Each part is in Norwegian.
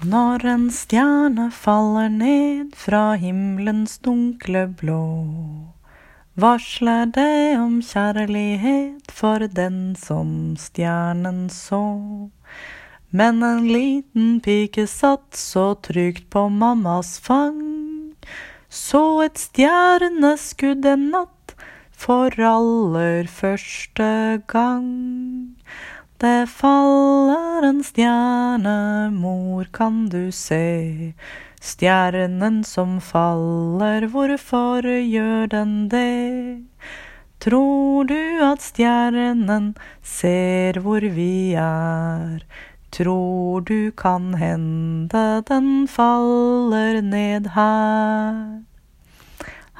Når en stjerne faller ned fra himmelens dunkle blå, varsler det om kjærlighet for den som stjernen så. Men en liten pike satt så trygt på mammas fang, så et stjerneskudd en natt for aller første gang. Det faller en stjerne, mor, kan du se. Stjernen som faller, hvorfor gjør den det? Tror du at stjernen ser hvor vi er? Tror du kan hende den faller ned her?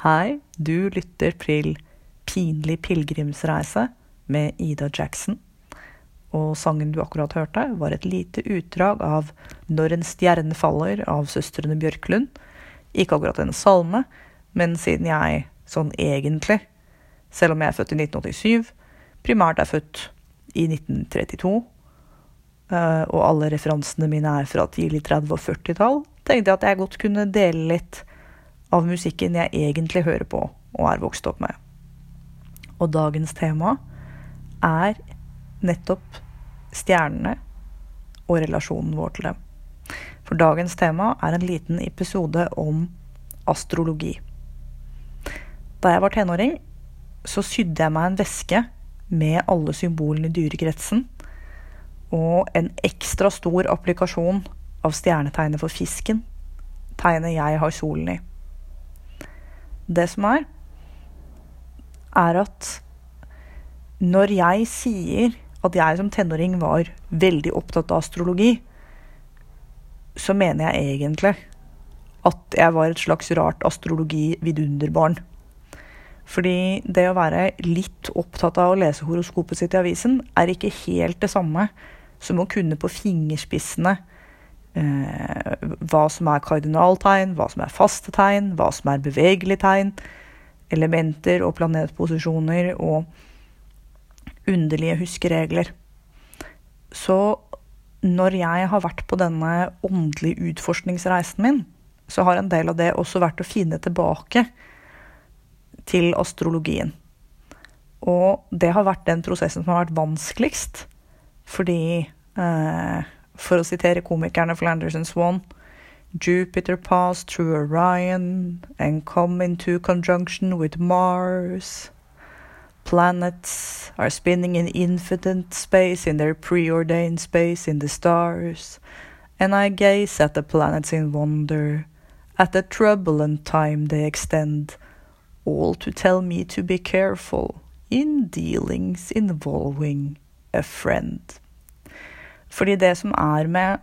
Hei, du lytter til Pinlig pilegrimsreise med Ida Jackson. Og sangen du akkurat hørte, var et lite utdrag av Når en stjerne faller av søstrene Bjørklund. Ikke akkurat en salme, men siden jeg sånn egentlig, selv om jeg er født i 1987, primært er født i 1932, eh, og alle referansene mine er fra tidlig 30- og 40-tall, tenkte jeg at jeg godt kunne dele litt av musikken jeg egentlig hører på og er vokst opp med. Og dagens tema er nettopp stjernene og relasjonen vår til dem. For dagens tema er en liten episode om astrologi. Da jeg var tenåring, så sydde jeg meg en veske med alle symbolene i dyrekretsen og en ekstra stor applikasjon av stjernetegnet for fisken, tegnet jeg har solen i. Det som er, er at når jeg sier at jeg som tenåring var veldig opptatt av astrologi, så mener jeg egentlig at jeg var et slags rart astrologi-vidunderbarn. Fordi det å være litt opptatt av å lese horoskopet sitt i avisen, er ikke helt det samme som å kunne på fingerspissene eh, hva som er kardinaltegn, hva som er faste tegn, hva som er bevegelige tegn, elementer og planetposisjoner og underlige huskeregler. Så når jeg har vært på denne åndelige utforskningsreisen min, så har en del av det også vært å finne tilbake til astrologien. Og det har vært den prosessen som har vært vanskeligst. Fordi, eh, for å sitere komikerne Flanders and Swan Jupiter passed through Orion and come into conjunction with Mars. Planets are spinning in infinite space in their preordained space in the stars, and I gaze at the planets in wonder, at the trouble and time they extend, all to tell me to be careful in dealings involving a friend. Fordi det som er med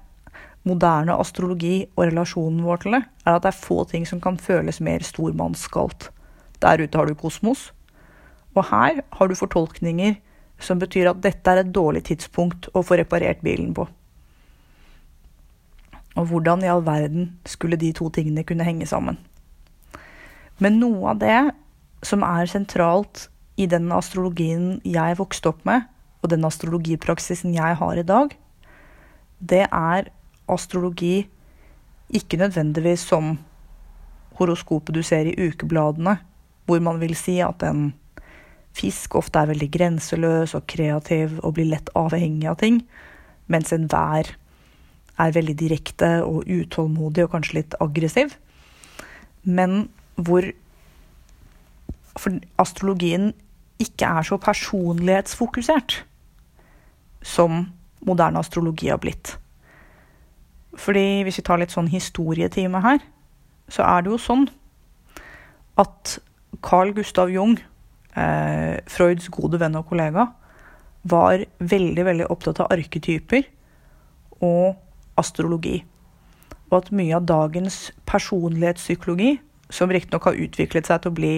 moderne astrologi og relasjonen vår til det, er at det er få ting som kan føles mer stormannsgalt. Der ute har du kosmos, og her har du fortolkninger som betyr at dette er et dårlig tidspunkt å få reparert bilen på. Og hvordan i all verden skulle de to tingene kunne henge sammen? Men noe av det som er sentralt i den astrologien jeg vokste opp med, og den astrologipraksisen jeg har i dag, det er astrologi ikke nødvendigvis som horoskopet du ser i ukebladene, hvor man vil si at en Fisk ofte er veldig grenseløs og kreativ og blir lett avhengig av ting, mens enhver er veldig direkte og utålmodig og kanskje litt aggressiv. Men hvor astrologien ikke er så personlighetsfokusert som moderne astrologi har blitt. Fordi hvis vi tar litt sånn historietime her, så er det jo sånn at Carl Gustav Jung eh, Freuds gode venn og kollega, var veldig, veldig opptatt av arketyper og astrologi. Og at mye av dagens personlighetspsykologi, som riktignok har utviklet seg til å bli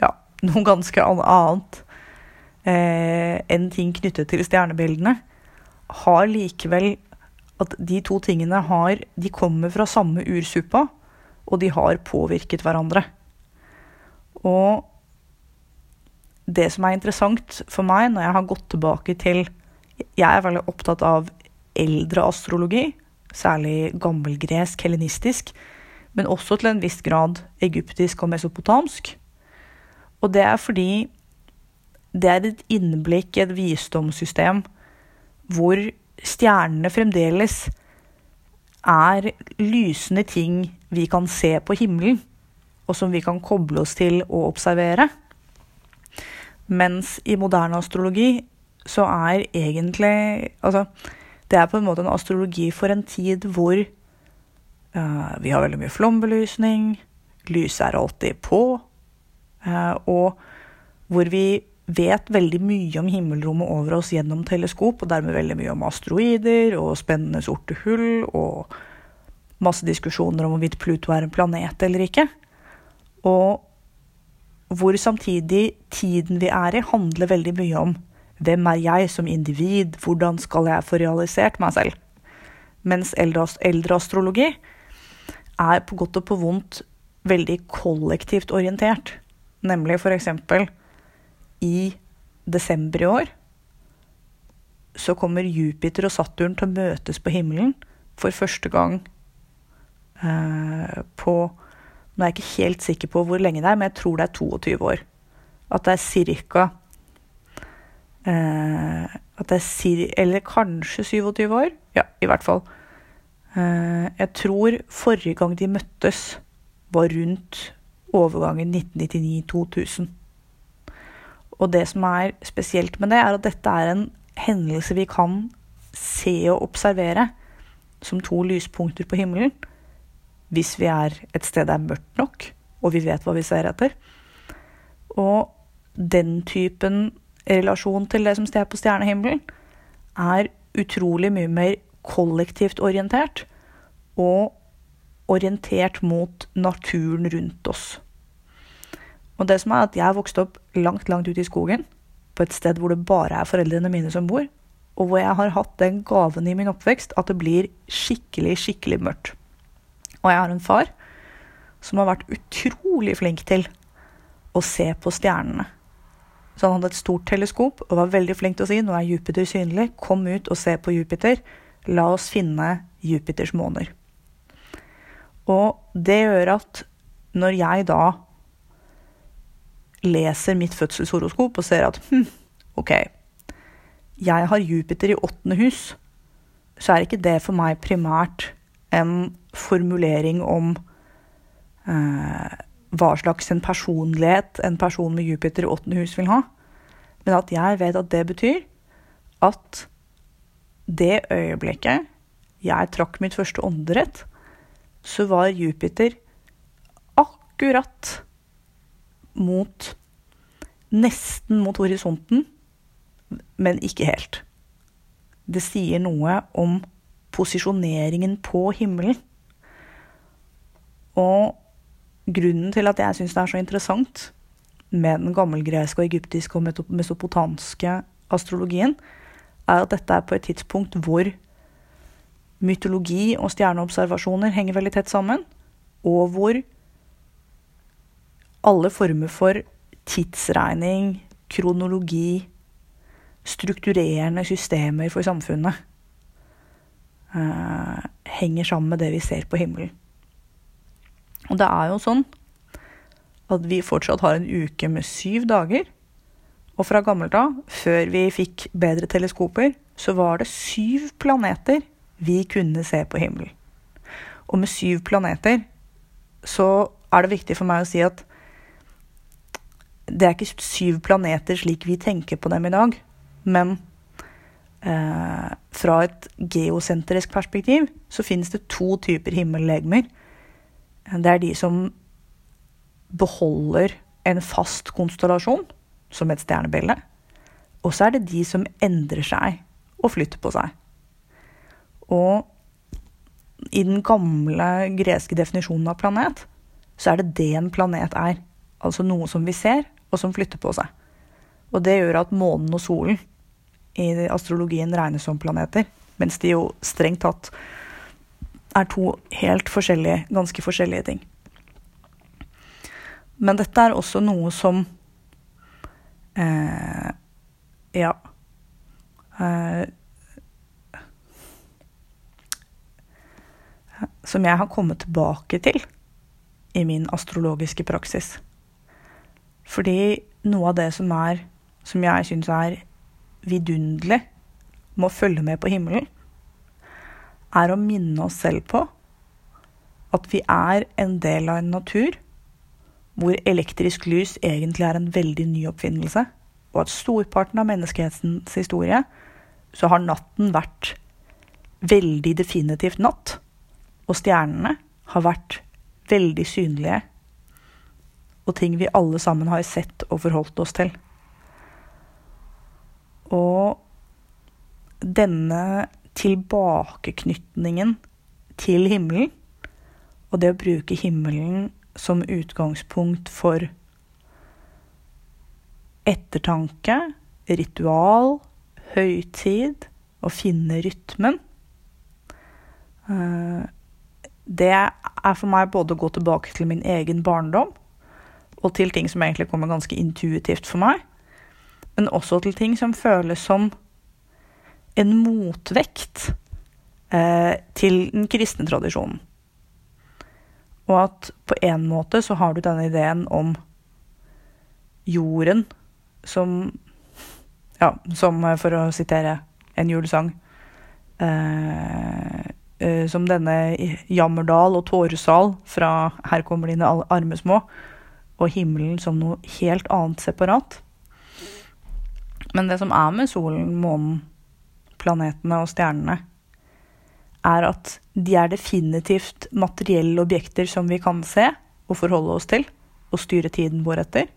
ja, noe ganske annet eh, enn ting knyttet til stjernebildene, har likevel at de to tingene har De kommer fra samme ursuppa, og de har påvirket hverandre. Og det som er interessant for meg når jeg har gått tilbake til Jeg er veldig opptatt av eldre astrologi, særlig gammelgresk, helenistisk, men også til en viss grad egyptisk og mesopotamsk. Og det er fordi det er et innblikk i et visdomssystem hvor stjernene fremdeles er lysende ting vi kan se på himmelen, og som vi kan koble oss til og observere. Mens i moderne astrologi så er egentlig Altså, det er på en måte en astrologi for en tid hvor uh, vi har veldig mye flombelysning, lyset er alltid på, uh, og hvor vi vet veldig mye om himmelrommet over oss gjennom teleskop, og dermed veldig mye om asteroider og spennende sorte hull og masse diskusjoner om hvorvidt Pluto er en planet eller ikke. Og hvor samtidig tiden vi er i, handler veldig mye om hvem er jeg som individ, hvordan skal jeg få realisert meg selv? Mens eldre, eldre astrologi er på godt og på vondt veldig kollektivt orientert. Nemlig eksempel i desember i år så kommer Jupiter og Saturn til å møtes på himmelen for første gang eh, på Nå er jeg ikke helt sikker på hvor lenge det er, men jeg tror det er 22 år. At det er ca. Eh, at det er Eller kanskje 27 år. Ja, i hvert fall. Eh, jeg tror forrige gang de møttes, var rundt overgangen 1999-2000. Og det som er spesielt med det, er at dette er en hendelse vi kan se og observere som to lyspunkter på himmelen. Hvis vi er et sted det er mørkt nok, og vi vet hva vi ser etter. Og den typen relasjon til det som står på stjernehimmelen, er utrolig mye mer kollektivt orientert. Og orientert mot naturen rundt oss. Og det som er at jeg vokste opp langt, langt ute i skogen, på et sted hvor det bare er foreldrene mine som bor, og hvor jeg har hatt den gaven i min oppvekst at det blir skikkelig, skikkelig mørkt. Og jeg har en far som har vært utrolig flink til å se på stjernene. Så han hadde et stort teleskop og var veldig flink til å si nå er Jupiter synlig, kom ut og se på Jupiter, la oss finne Jupiters måner. Og det gjør at når jeg da leser mitt fødselshoroskop og ser at hm, OK, jeg har Jupiter i åttende hus, så er ikke det for meg primært en formulering om eh, hva slags en personlighet en person med Jupiter i åttende hus vil ha, men at jeg vet at det betyr at det øyeblikket jeg trakk mitt første åndedrett, så var Jupiter akkurat mot Nesten mot horisonten, men ikke helt. Det sier noe om posisjoneringen på himmelen. Og grunnen til at jeg syns det er så interessant med den gammelgreske og egyptiske og mesopotanske astrologien, er at dette er på et tidspunkt hvor mytologi og stjerneobservasjoner henger veldig tett sammen, og hvor alle former for tidsregning, kronologi, strukturerende systemer for samfunnet henger sammen med det vi ser på himmelen. Og det er jo sånn at vi fortsatt har en uke med syv dager. Og fra gammelt av, før vi fikk bedre teleskoper, så var det syv planeter vi kunne se på himmelen. Og med syv planeter så er det viktig for meg å si at det er ikke syv planeter slik vi tenker på dem i dag, men eh, fra et geosentrisk perspektiv så finnes det to typer himmellegemer. Det er de som beholder en fast konstellasjon, som et stjernebilde. Og så er det de som endrer seg og flytter på seg. Og i den gamle greske definisjonen av planet, så er det det en planet er. Altså noe som vi ser, og som flytter på seg. Og det gjør at månen og solen i astrologien regnes som planeter, mens de jo strengt tatt er to helt forskjellige, ganske forskjellige ting. Men dette er også noe som eh, Ja. Eh, som jeg har kommet tilbake til i min astrologiske praksis. Fordi noe av det som er som jeg syns er vidunderlig med å følge med på himmelen, er å minne oss selv på at vi er en del av en natur hvor elektrisk lys egentlig er en veldig ny oppfinnelse, og at storparten av menneskehetens historie så har natten vært veldig definitivt natt, og stjernene har vært veldig synlige, og ting vi alle sammen har sett og forholdt oss til. Og denne tilbakeknytningen til himmelen, og det å bruke himmelen som utgangspunkt for ettertanke, ritual, høytid, å finne rytmen eh, Det er for meg både å gå tilbake til min egen barndom, og til ting som egentlig kommer ganske intuitivt for meg, men også til ting som føles som en motvekt eh, til den kristne tradisjonen. Og at på en måte så har du denne ideen om jorden som Ja, som eh, for å sitere en julesang eh, eh, Som denne Jammerdal og Tåresal fra Her kommer dine arme små, og himmelen som noe helt annet separat. Men det som er med solen, månen, planetene og stjernene, er at de er definitivt materielle objekter som vi kan se og forholde oss til og styre tiden vår etter,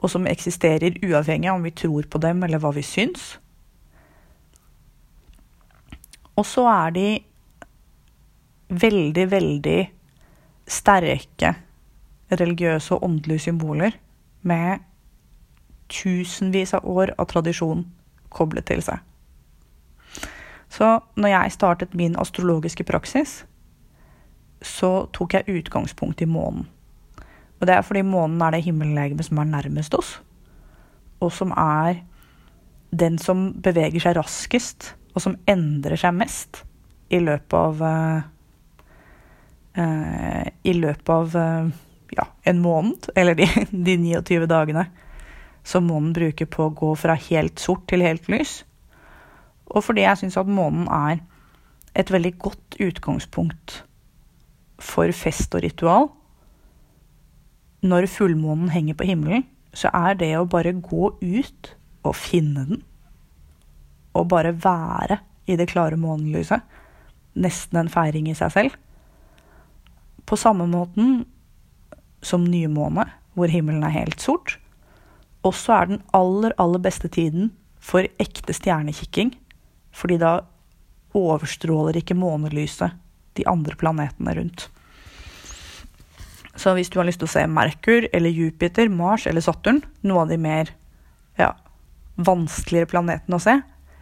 og som eksisterer uavhengig av om vi tror på dem eller hva vi syns. Og så er de veldig, veldig sterke religiøse og åndelige symboler med tusenvis av år av tradisjon koblet til seg. Så når jeg startet min astrologiske praksis, så tok jeg utgangspunkt i månen. Og det er fordi månen er det himmellegemet som er nærmest oss, og som er den som beveger seg raskest, og som endrer seg mest i løpet av uh, I løpet av uh, ja, en måned, eller de, de 29 dagene som månen bruker på å gå fra helt sort til helt lys. Og fordi jeg syns at månen er et veldig godt utgangspunkt for fest og ritual. Når fullmånen henger på himmelen, så er det å bare gå ut og finne den, og bare være i det klare månelyset, nesten en feiring i seg selv. På samme måten som nymåne, hvor himmelen er helt sort, også er den aller, aller beste tiden for ekte stjernekikking. Fordi da overstråler ikke månelyset de andre planetene rundt. Så hvis du har lyst til å se Merkur eller Jupiter, Mars eller Saturn, noe av de mer ja, vanskeligere planetene å se,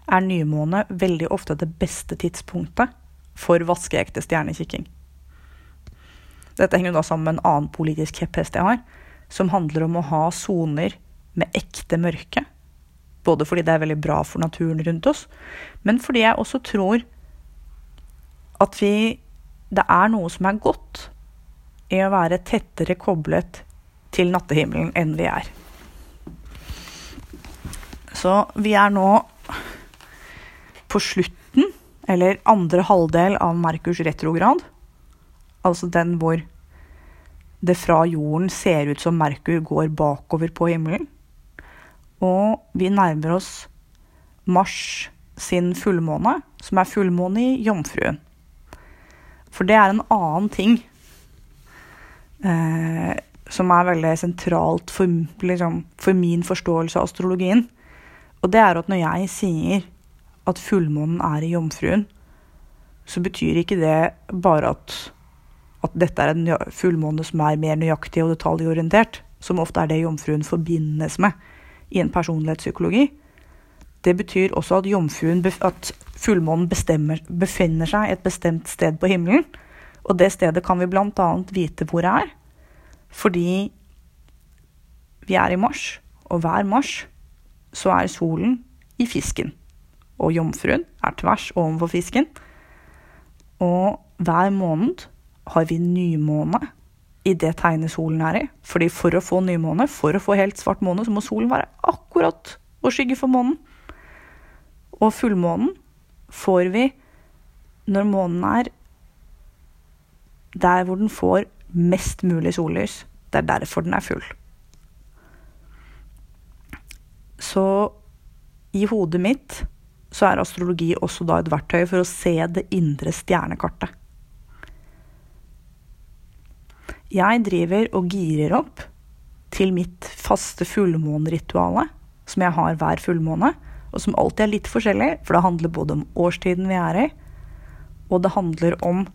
er nymåne veldig ofte det beste tidspunktet for vaskeekte stjernekikking. Dette henger da sammen med en annen politisk kjepphest jeg har, som handler om å ha soner med ekte mørke. Både fordi det er veldig bra for naturen rundt oss, men fordi jeg også tror at vi Det er noe som er godt i å være tettere koblet til nattehimmelen enn vi er. Så vi er nå på slutten, eller andre halvdel av Merkurs retrograd. Altså den hvor det fra jorden ser ut som Merkur går bakover på himmelen. Og vi nærmer oss mars sin fullmåne, som er fullmåne i Jomfruen. For det er en annen ting eh, som er veldig sentralt for, liksom, for, min forståelse av astrologien. Og det er at når jeg sier at fullmånen er i Jomfruen, så betyr ikke det bare at, at dette er en fullmåne som er mer nøyaktig og detaljorientert, som ofte er det Jomfruen forbindes med i en personlighetspsykologi. Det betyr også at at fullmånen befinner seg et bestemt sted på himmelen. Og det stedet kan vi bl.a. vite hvor det er. Fordi vi er i mars, og hver mars så er solen i fisken. Og jomfruen er tvers overfor fisken. Og hver måned har vi nymåne i det tegnet solen er i. Fordi for å få nymåne, for å få helt svart måne, så må solen være akkurat og skygge for månen. Og fullmånen får vi når månen er der hvor den får mest mulig sollys. Det er derfor den er full. Så i hodet mitt så er astrologi også da et verktøy for å se det indre stjernekartet. Jeg driver og girer opp til mitt faste fullmåneritualet, som jeg har hver fullmåne, og som alltid er litt forskjellig, for det handler både om årstiden vi er i, og det handler om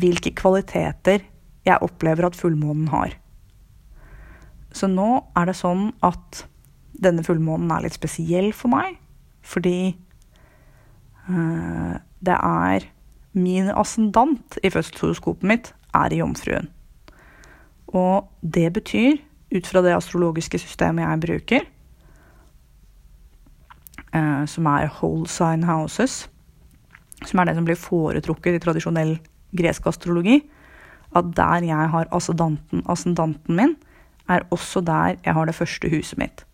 hvilke kvaliteter jeg opplever at fullmånen har. Så nå er det sånn at denne fullmånen er litt spesiell for meg, fordi øh, det er Min ascendant i fødselshoroskopet mitt er i Jomfruen. Og det betyr, ut fra det astrologiske systemet jeg bruker, uh, som er whole sign houses, som er det som blir foretrukket i tradisjonell gresk astrologi, at der jeg har ascendanten min, er også der jeg har det første huset mitt.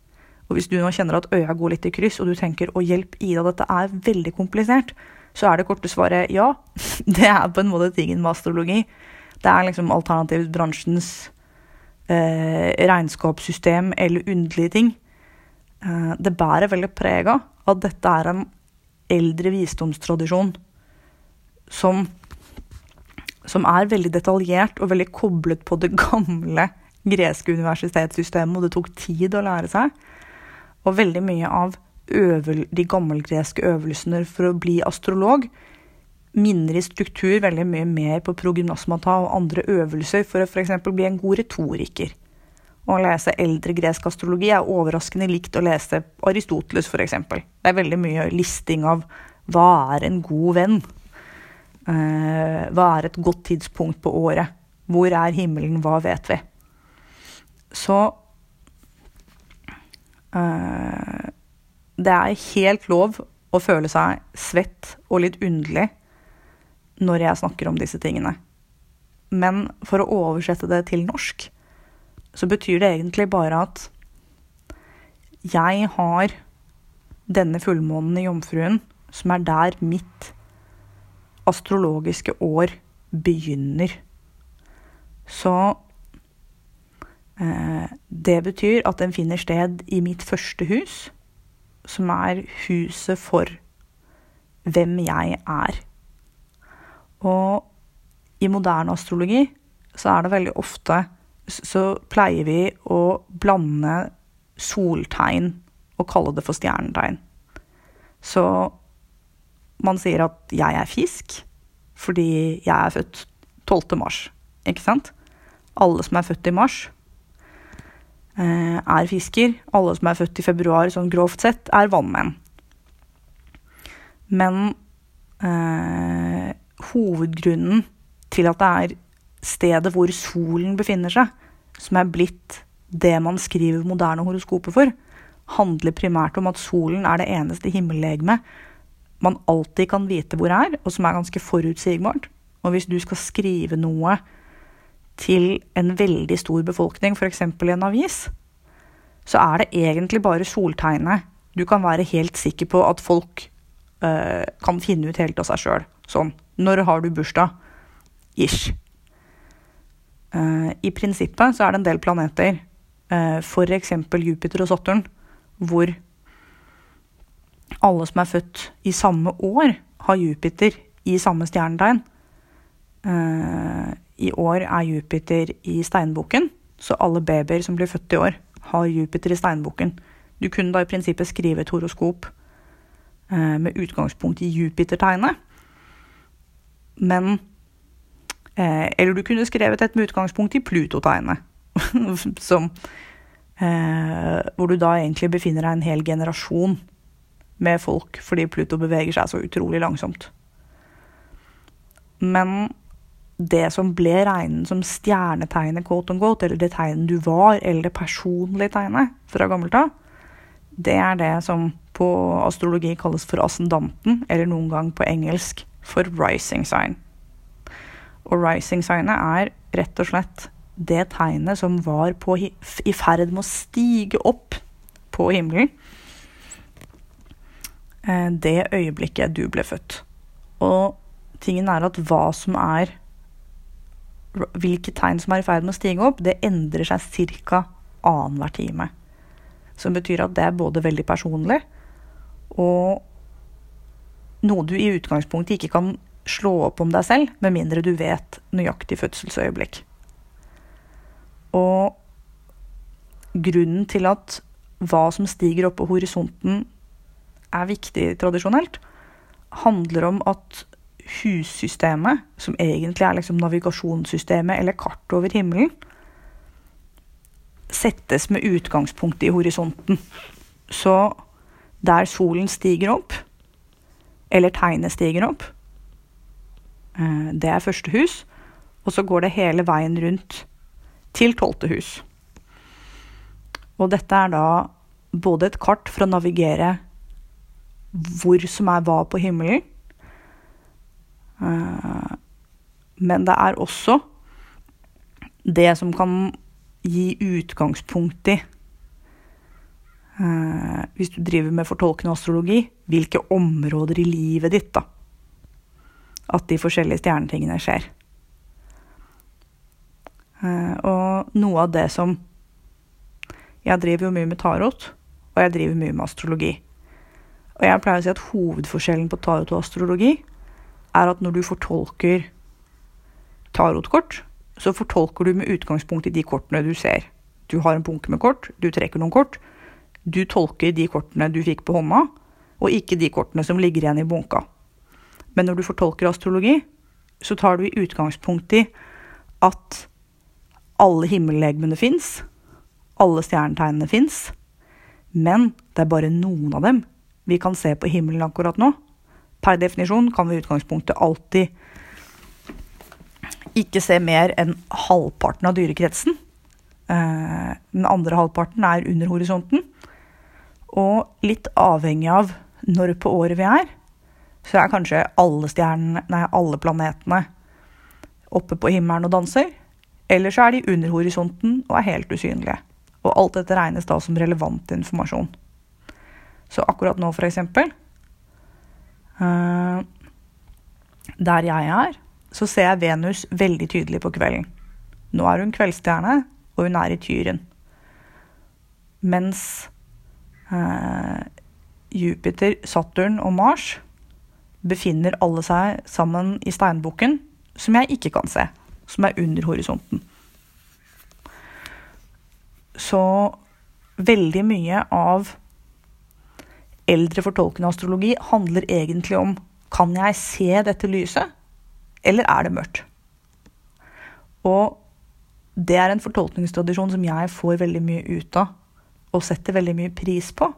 Og hvis du nå kjenner at øya går litt i kryss, og du tenker 'å hjelp, Ida, dette er veldig komplisert', så er det korte svaret ja. Det er på en måte tingen med astrologi. Det er liksom alternativbransjens eh, regnskapssystem eller underlige ting. Eh, det bærer veldig preg av at dette er en eldre visdomstradisjon som, som er veldig detaljert og veldig koblet på det gamle greske universitetssystemet, og det tok tid å lære seg. Og veldig mye av øvel, de gammelgreske øvelsene for å bli astrolog minner i struktur veldig mye mer på prognosmata og andre øvelser for å f.eks. bli en god retoriker. Å lese eldre gresk astrologi er overraskende likt å lese Aristoteles, f.eks. Det er veldig mye listing av hva er en god venn? Eh, hva er et godt tidspunkt på året? Hvor er himmelen? Hva vet vi? Så eh, Det er helt lov å føle seg svett og litt underlig når jeg snakker om disse tingene. Men for å oversette det til norsk, så betyr det egentlig bare at jeg har denne fullmånen i Jomfruen, som er der mitt astrologiske år begynner. Så eh, det betyr at den finner sted i mitt første hus, som er huset for hvem jeg er. Og i moderne astrologi så er det veldig ofte Så pleier vi å blande soltegn og kalle det for stjernetegn. Så man sier at jeg er fisk fordi jeg er født 12. mars, ikke sant? Alle som er født i mars, eh, er fisker. Alle som er født i februar, sånn grovt sett, er vannmenn. Men eh, hovedgrunnen til at det er stedet hvor solen befinner seg, som er blitt det man skriver moderne horoskoper for, handler primært om at solen er det eneste himmellegemet man alltid kan vite hvor er, og som er ganske forutsigbart. Og hvis du skal skrive noe til en veldig stor befolkning, f.eks. i en avis, så er det egentlig bare soltegnet du kan være helt sikker på at folk øh, kan finne ut helt av seg sjøl. Sånn. Når har du bursdag? Ish. Uh, I prinsippet så er det en del planeter, uh, f.eks. Jupiter og Saturn, hvor alle som er født i samme år, har Jupiter i samme stjernetegn. Uh, I år er Jupiter i steinbukken, så alle babyer som blir født i år, har Jupiter i steinbukken. Du kunne da i prinsippet skrive et horoskop med utgangspunkt i Jupiter-tegnet. Men eh, Eller du kunne skrevet et med utgangspunkt i Pluto-tegnet. som Hvor du da egentlig befinner deg en hel generasjon med folk fordi Pluto beveger seg så utrolig langsomt. Men det som ble regnet som stjernetegnet, quote on quote, eller det tegnet du var, eller det personlige tegnet fra gammelt av, det er det som på astrologi kalles for ascendanten, eller noen gang på engelsk for rising sign. Og rising-signet er rett og slett det tegnet som var på, i ferd med å stige opp på himmelen eh, det øyeblikket du ble født. Og tingen er at hva som er Hvilke tegn som er i ferd med å stige opp, det endrer seg ca. annenhver time. Som betyr at det er både veldig personlig og noe du i utgangspunktet ikke kan slå opp om deg selv, med mindre du vet nøyaktig fødselsøyeblikk. Og grunnen til at hva som stiger opp på horisonten er viktig tradisjonelt, handler om at hussystemet, som egentlig er liksom navigasjonssystemet eller kartet over himmelen, settes med utgangspunkt i horisonten. Så der solen stiger opp, eller tegnet stiger opp, eh, det er første hus. Og så går det hele veien rundt til tolvte hus. Og dette er da både et kart for å navigere hvor som er hva på himmelen. Eh, men det er også det som kan gi utgangspunkt i Hvis du driver med fortolkende astrologi, hvilke områder i livet ditt da, at de forskjellige stjernetingene skjer. Eh, og noe av det som Jeg driver jo mye med tarot, og jeg driver mye med astrologi. Og jeg pleier å si at hovedforskjellen på tarot og astrologi er at når du fortolker tarotkort, så fortolker du med utgangspunkt i de kortene du ser. Du har en bunke med kort, du trekker noen kort. Du tolker de kortene du fikk på hånda, og ikke de kortene som ligger igjen i bunka. Men når du fortolker astrologi, så tar du i utgangspunkt i at alle himmellegemene fins, alle stjernetegnene fins, men det er bare noen av dem vi kan se på himmelen akkurat nå. Per definisjon kan vi i utgangspunktet alltid ikke se mer enn halvparten av dyrekretsen. Eh, den andre halvparten er under horisonten. Og litt avhengig av når på året vi er, så er kanskje alle stjernene, nei, alle planetene oppe på himmelen og danser. Eller så er de under horisonten og er helt usynlige. Og alt dette regnes da som relevant informasjon. Så akkurat nå, for eksempel uh, Der jeg er, så ser jeg Venus veldig tydelig på kvelden. Nå er hun kveldsstjerne, og hun er i Tyren. Mens Jupiter, Saturn og Mars befinner alle seg sammen i steinbukken, som jeg ikke kan se, som er under horisonten. Så veldig mye av eldre fortolkende astrologi handler egentlig om kan jeg se dette lyset, eller er det mørkt? Og det er en fortolkningstradisjon som jeg får veldig mye ut av og setter veldig mye pris på.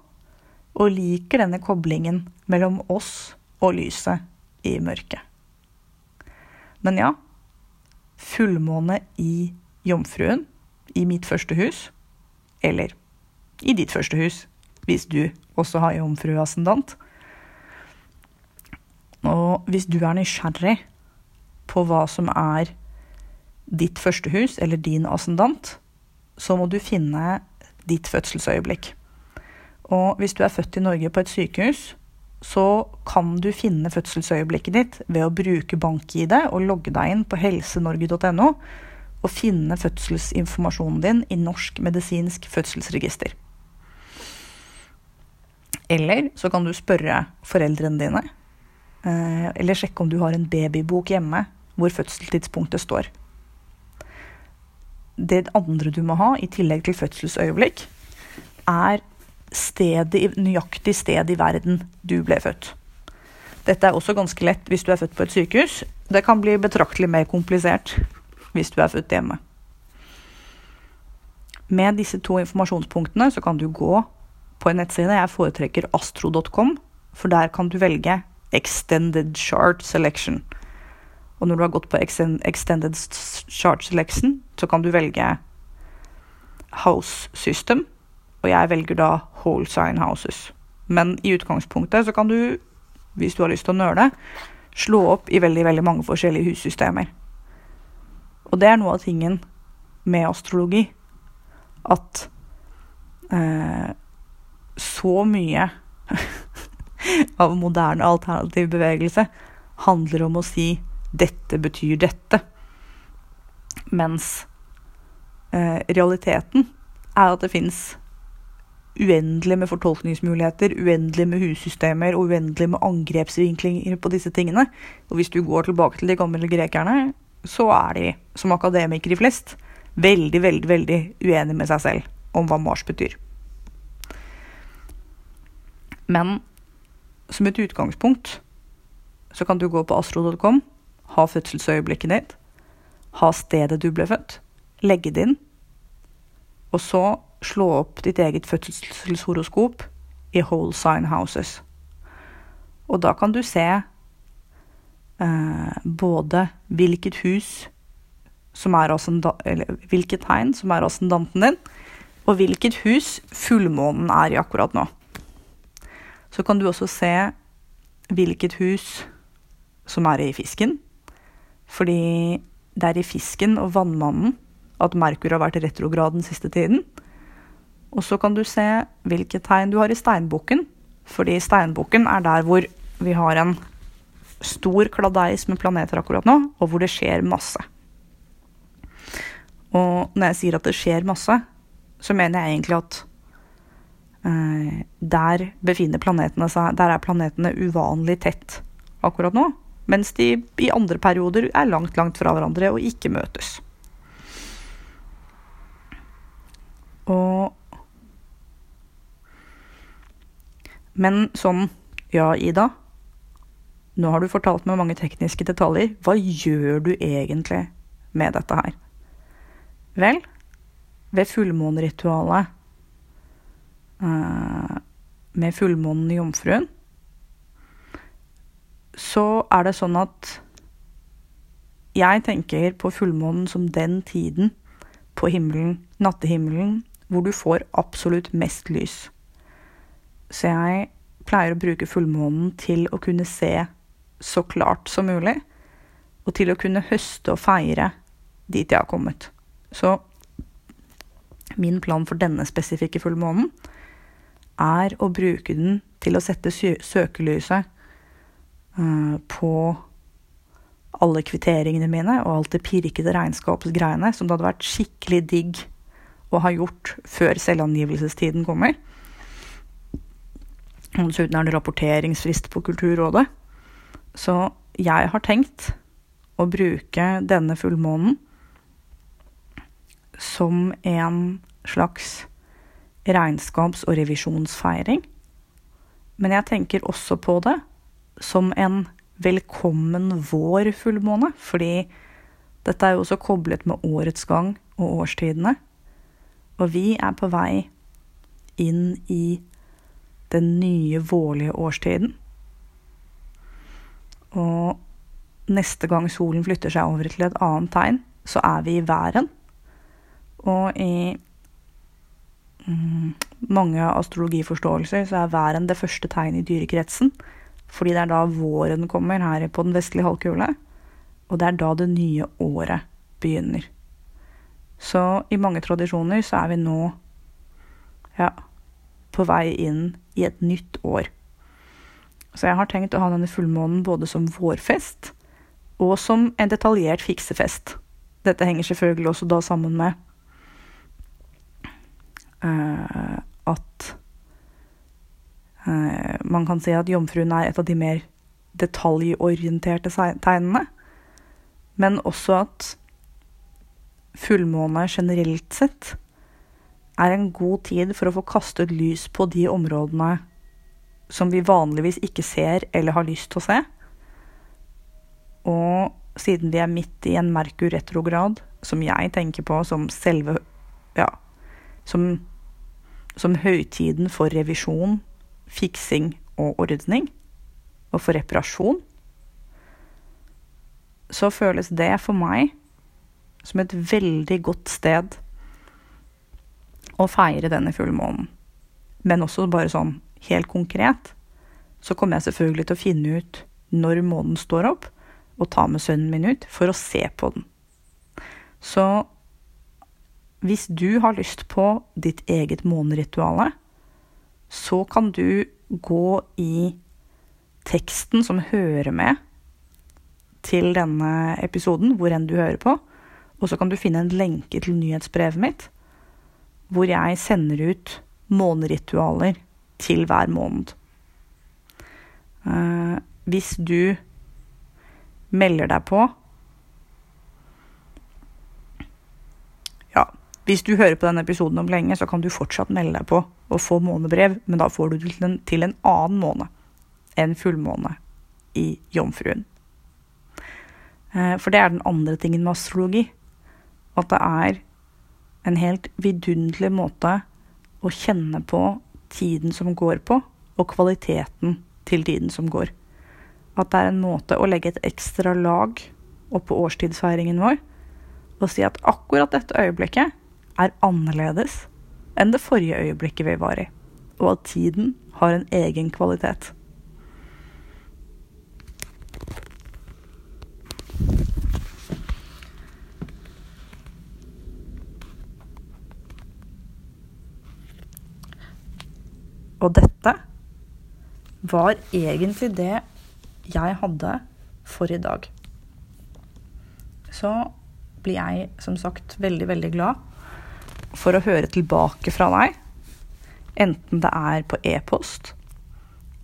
Og liker denne koblingen mellom oss og lyset i mørket. Men ja, fullmåne i Jomfruen, i mitt første hus, eller i ditt første hus, hvis du også har jomfruascendant. Og hvis du er nysgjerrig på hva som er ditt første hus, eller din ascendant, så må du finne ditt fødselsøyeblikk. Og hvis du er født i Norge på et sykehus, så kan du finne fødselsøyeblikket ditt ved å bruke bank-ID og logge deg inn på helsenorge.no og finne fødselsinformasjonen din i Norsk medisinsk fødselsregister. Eller så kan du spørre foreldrene dine. Eh, eller sjekke om du har en babybok hjemme hvor fødselstidspunktet står. Det andre du må ha, i tillegg til fødselsøyeblikk, er stedet, nøyaktig sted i verden du ble født. Dette er også ganske lett hvis du er født på et sykehus. Det kan bli betraktelig mer komplisert hvis du er født hjemme. Med disse to informasjonspunktene så kan du gå på en nettside. Jeg foretrekker astro.com, for der kan du velge Extended Chart Selection. Og når du har gått på Extended charge selection, så kan du velge House System, og jeg velger da Whole Sign Houses. Men i utgangspunktet så kan du, hvis du har lyst til å nøle, slå opp i veldig, veldig mange forskjellige hussystemer. Og det er noe av tingen med astrologi. At eh, så mye av moderne alternativ bevegelse handler om å si 'dette betyr dette'. Mens eh, realiteten er at det fins uendelig med fortolkningsmuligheter, uendelig med hussystemer og uendelig med angrepsvinklinger på disse tingene. Og hvis du går tilbake til de gamle grekerne, så er de, som akademikere flest, veldig, veldig, veldig uenige med seg selv om hva Mars betyr. Men som et utgangspunkt så kan du gå på astro.com, ha fødselsøyeblikket ditt, ha stedet du ble født, legge det inn, og så slå opp ditt eget fødselshoroskop i Whole Sign Houses. Og da kan du se eh, både hvilket hus som er eller hvilket tegn som er ascendanten din, og hvilket hus fullmånen er i akkurat nå. Så kan du også se hvilket hus som er i fisken, fordi det er i fisken og vannmannen at Merkur har vært retrograd den siste tiden. Og så kan du se hvilke tegn du har i steinbukken, fordi steinbukken er der hvor vi har en stor kladeis med planeter akkurat nå, og hvor det skjer masse. Og når jeg sier at det skjer masse, så mener jeg egentlig at eh, der befinner planetene seg Der er planetene uvanlig tett akkurat nå. Mens de i andre perioder er langt, langt fra hverandre og ikke møtes. Og Men sånn Ja, Ida. Nå har du fortalt meg mange tekniske detaljer. Hva gjør du egentlig med dette her? Vel, ved fullmåneritualet uh, med fullmånen i Jomfruen, så er det sånn at jeg tenker på fullmånen som den tiden på himmelen, nattehimmelen, hvor du får absolutt mest lys. Så jeg pleier å bruke fullmånen til å kunne se så klart som mulig, og til å kunne høste og feire dit jeg har kommet. Så min plan for denne spesifikke fullmånen er å bruke den til å sette søkelyset på alle kvitteringene mine og alt det pirkete regnskapsgreiene som det hadde vært skikkelig digg å ha gjort før selvangivelsestiden kommer. Og dessuten er det rapporteringsfrist på Kulturrådet. Så jeg har tenkt å bruke denne fullmånen som en slags regnskaps- og revisjonsfeiring. Men jeg tenker også på det som en velkommen vår-fullmåne, fordi dette er jo også koblet med årets gang og årstidene. Og vi er på vei inn i den nye vårlige årstiden. Og neste gang solen flytter seg over til et annet tegn, så er vi i væren. Og i mm, mange astrologiforståelser så er væren det første tegnet i dyrekretsen. Fordi det er da våren kommer her på den vestlige halvkule. Og det er da det nye året begynner. Så i mange tradisjoner så er vi nå ja, på vei inn i et nytt år. Så jeg har tenkt å ha denne fullmånen både som vårfest og som en detaljert fiksefest. Dette henger selvfølgelig også da sammen med uh, at man kan si at jomfruen er et av de mer detaljorienterte tegnene. Men også at fullmåne generelt sett er en god tid for å få kastet lys på de områdene som vi vanligvis ikke ser eller har lyst til å se. Og siden vi er midt i en Merkur retrograd, som jeg tenker på som selve Ja, som, som høytiden for revisjon, fiksing og ordning, og for reparasjon, så føles det for meg som et veldig godt sted å feire denne fullmånen. Men også bare sånn helt konkret, så kommer jeg selvfølgelig til å finne ut når månen står opp, og ta med sønnen min ut for å se på den. Så hvis du har lyst på ditt eget månerituale, så kan du gå i teksten som hører med til denne episoden, hvor enn du hører på. Og så kan du finne en lenke til nyhetsbrevet mitt, hvor jeg sender ut måneritualer til hver måned. Uh, hvis du melder deg på Ja, hvis du hører på denne episoden om lenge, så kan du fortsatt melde deg på og få månebrev, men da får du det til en, til en annen måned enn fullmåne i Jomfruen. Uh, for det er den andre tingen med astrologi. At det er en helt vidunderlig måte å kjenne på tiden som går på, og kvaliteten til tiden som går. At det er en måte å legge et ekstra lag oppå årstidsfeiringen vår og si at akkurat dette øyeblikket er annerledes enn det forrige øyeblikket vi var i, og at tiden har en egen kvalitet. Og dette var egentlig det jeg hadde for i dag. Så blir jeg som sagt veldig, veldig glad for å høre tilbake fra deg. Enten det er på e-post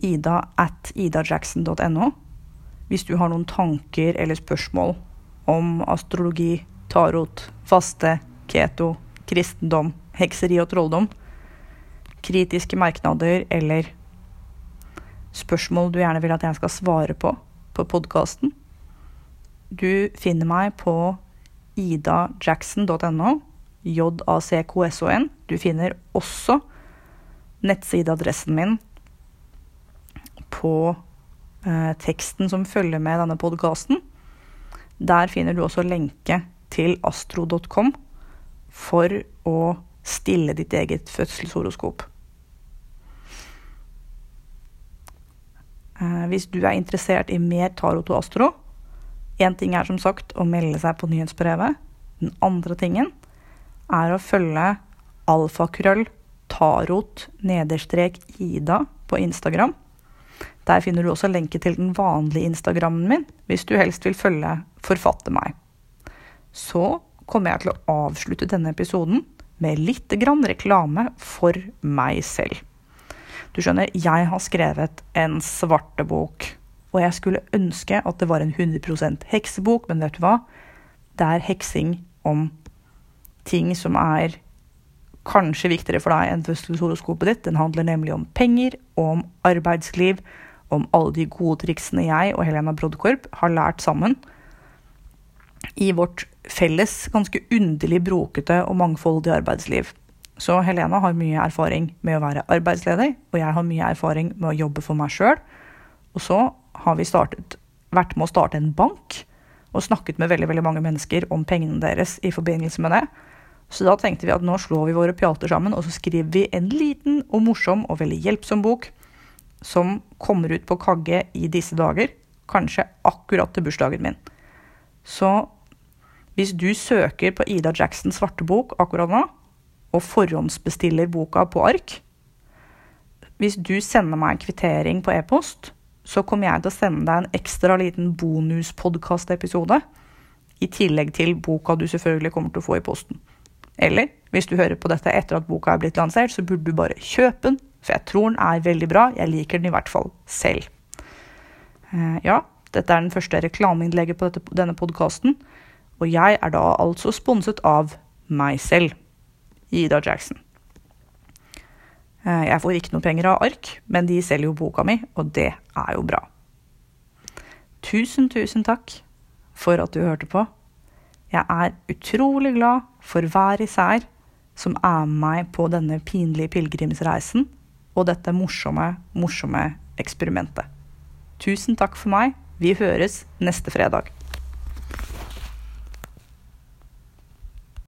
ida at idajackson.no hvis du har noen tanker eller spørsmål om astrologi, tarot, faste, keto, kristendom, hekseri og trolldom kritiske merknader eller spørsmål du gjerne vil at jeg skal svare på på podkasten. Du finner meg på idajackson.no, J-A-C-K-S-O-N. Du finner også nettsideadressen min på eh, teksten som følger med denne podkasten. Der finner du også lenke til astro.com for å stille ditt eget fødselshoroskop. Eh, hvis du er interessert i mer tarot og astro Én ting er som sagt å melde seg på nyhetsbrevet. Den andre tingen er å følge alfakrøll tarot nederstrek ida på Instagram. Der finner du også lenke til den vanlige Instagrammen min hvis du helst vil følge Forfatter meg. Så kommer jeg til å avslutte denne episoden med litt grann reklame for meg selv. Du skjønner, jeg har skrevet en svartebok, og jeg skulle ønske at det var en 100% heksebok, men vet du hva? Det er heksing om ting som er kanskje viktigere for deg enn fødselshoroskopet ditt. Den handler nemlig om penger og om arbeidsliv, om alle de gode triksene jeg og Helena Brodkorp har lært sammen i vårt felles, ganske underlig brokete og mangfoldige arbeidsliv. Så Helena har mye erfaring med å være arbeidsleder, og jeg har mye erfaring med å jobbe for meg sjøl. Og så har vi startet, vært med å starte en bank og snakket med veldig, veldig mange mennesker om pengene deres i forbindelse med det. Så da tenkte vi at nå slår vi våre pjalter sammen, og så skriver vi en liten og morsom og veldig hjelpsom bok som kommer ut på Kagge i disse dager. Kanskje akkurat til bursdagen min. Så hvis du søker på Ida Jacksons svarte bok akkurat nå, og forhåndsbestiller boka på ark. Hvis du sender meg en kvittering på e-post, så kommer jeg til å sende deg en ekstra liten bonuspodkastepisode. I tillegg til boka du selvfølgelig kommer til å få i posten. Eller hvis du hører på dette etter at boka er blitt lansert, så burde du bare kjøpe den, for jeg tror den er veldig bra. Jeg liker den i hvert fall selv. Eh, ja, dette er den første reklameinnlegget på dette, denne podkasten, og jeg er da altså sponset av meg selv. Ida Jackson. Eh, jeg får ikke noe penger av ark, men de selger jo boka mi, og det er jo bra. Tusen, tusen takk for at du hørte på. Jeg er utrolig glad for hver især som er med meg på denne pinlige pilegrimsreisen og dette morsomme, morsomme eksperimentet. Tusen takk for meg. Vi høres neste fredag.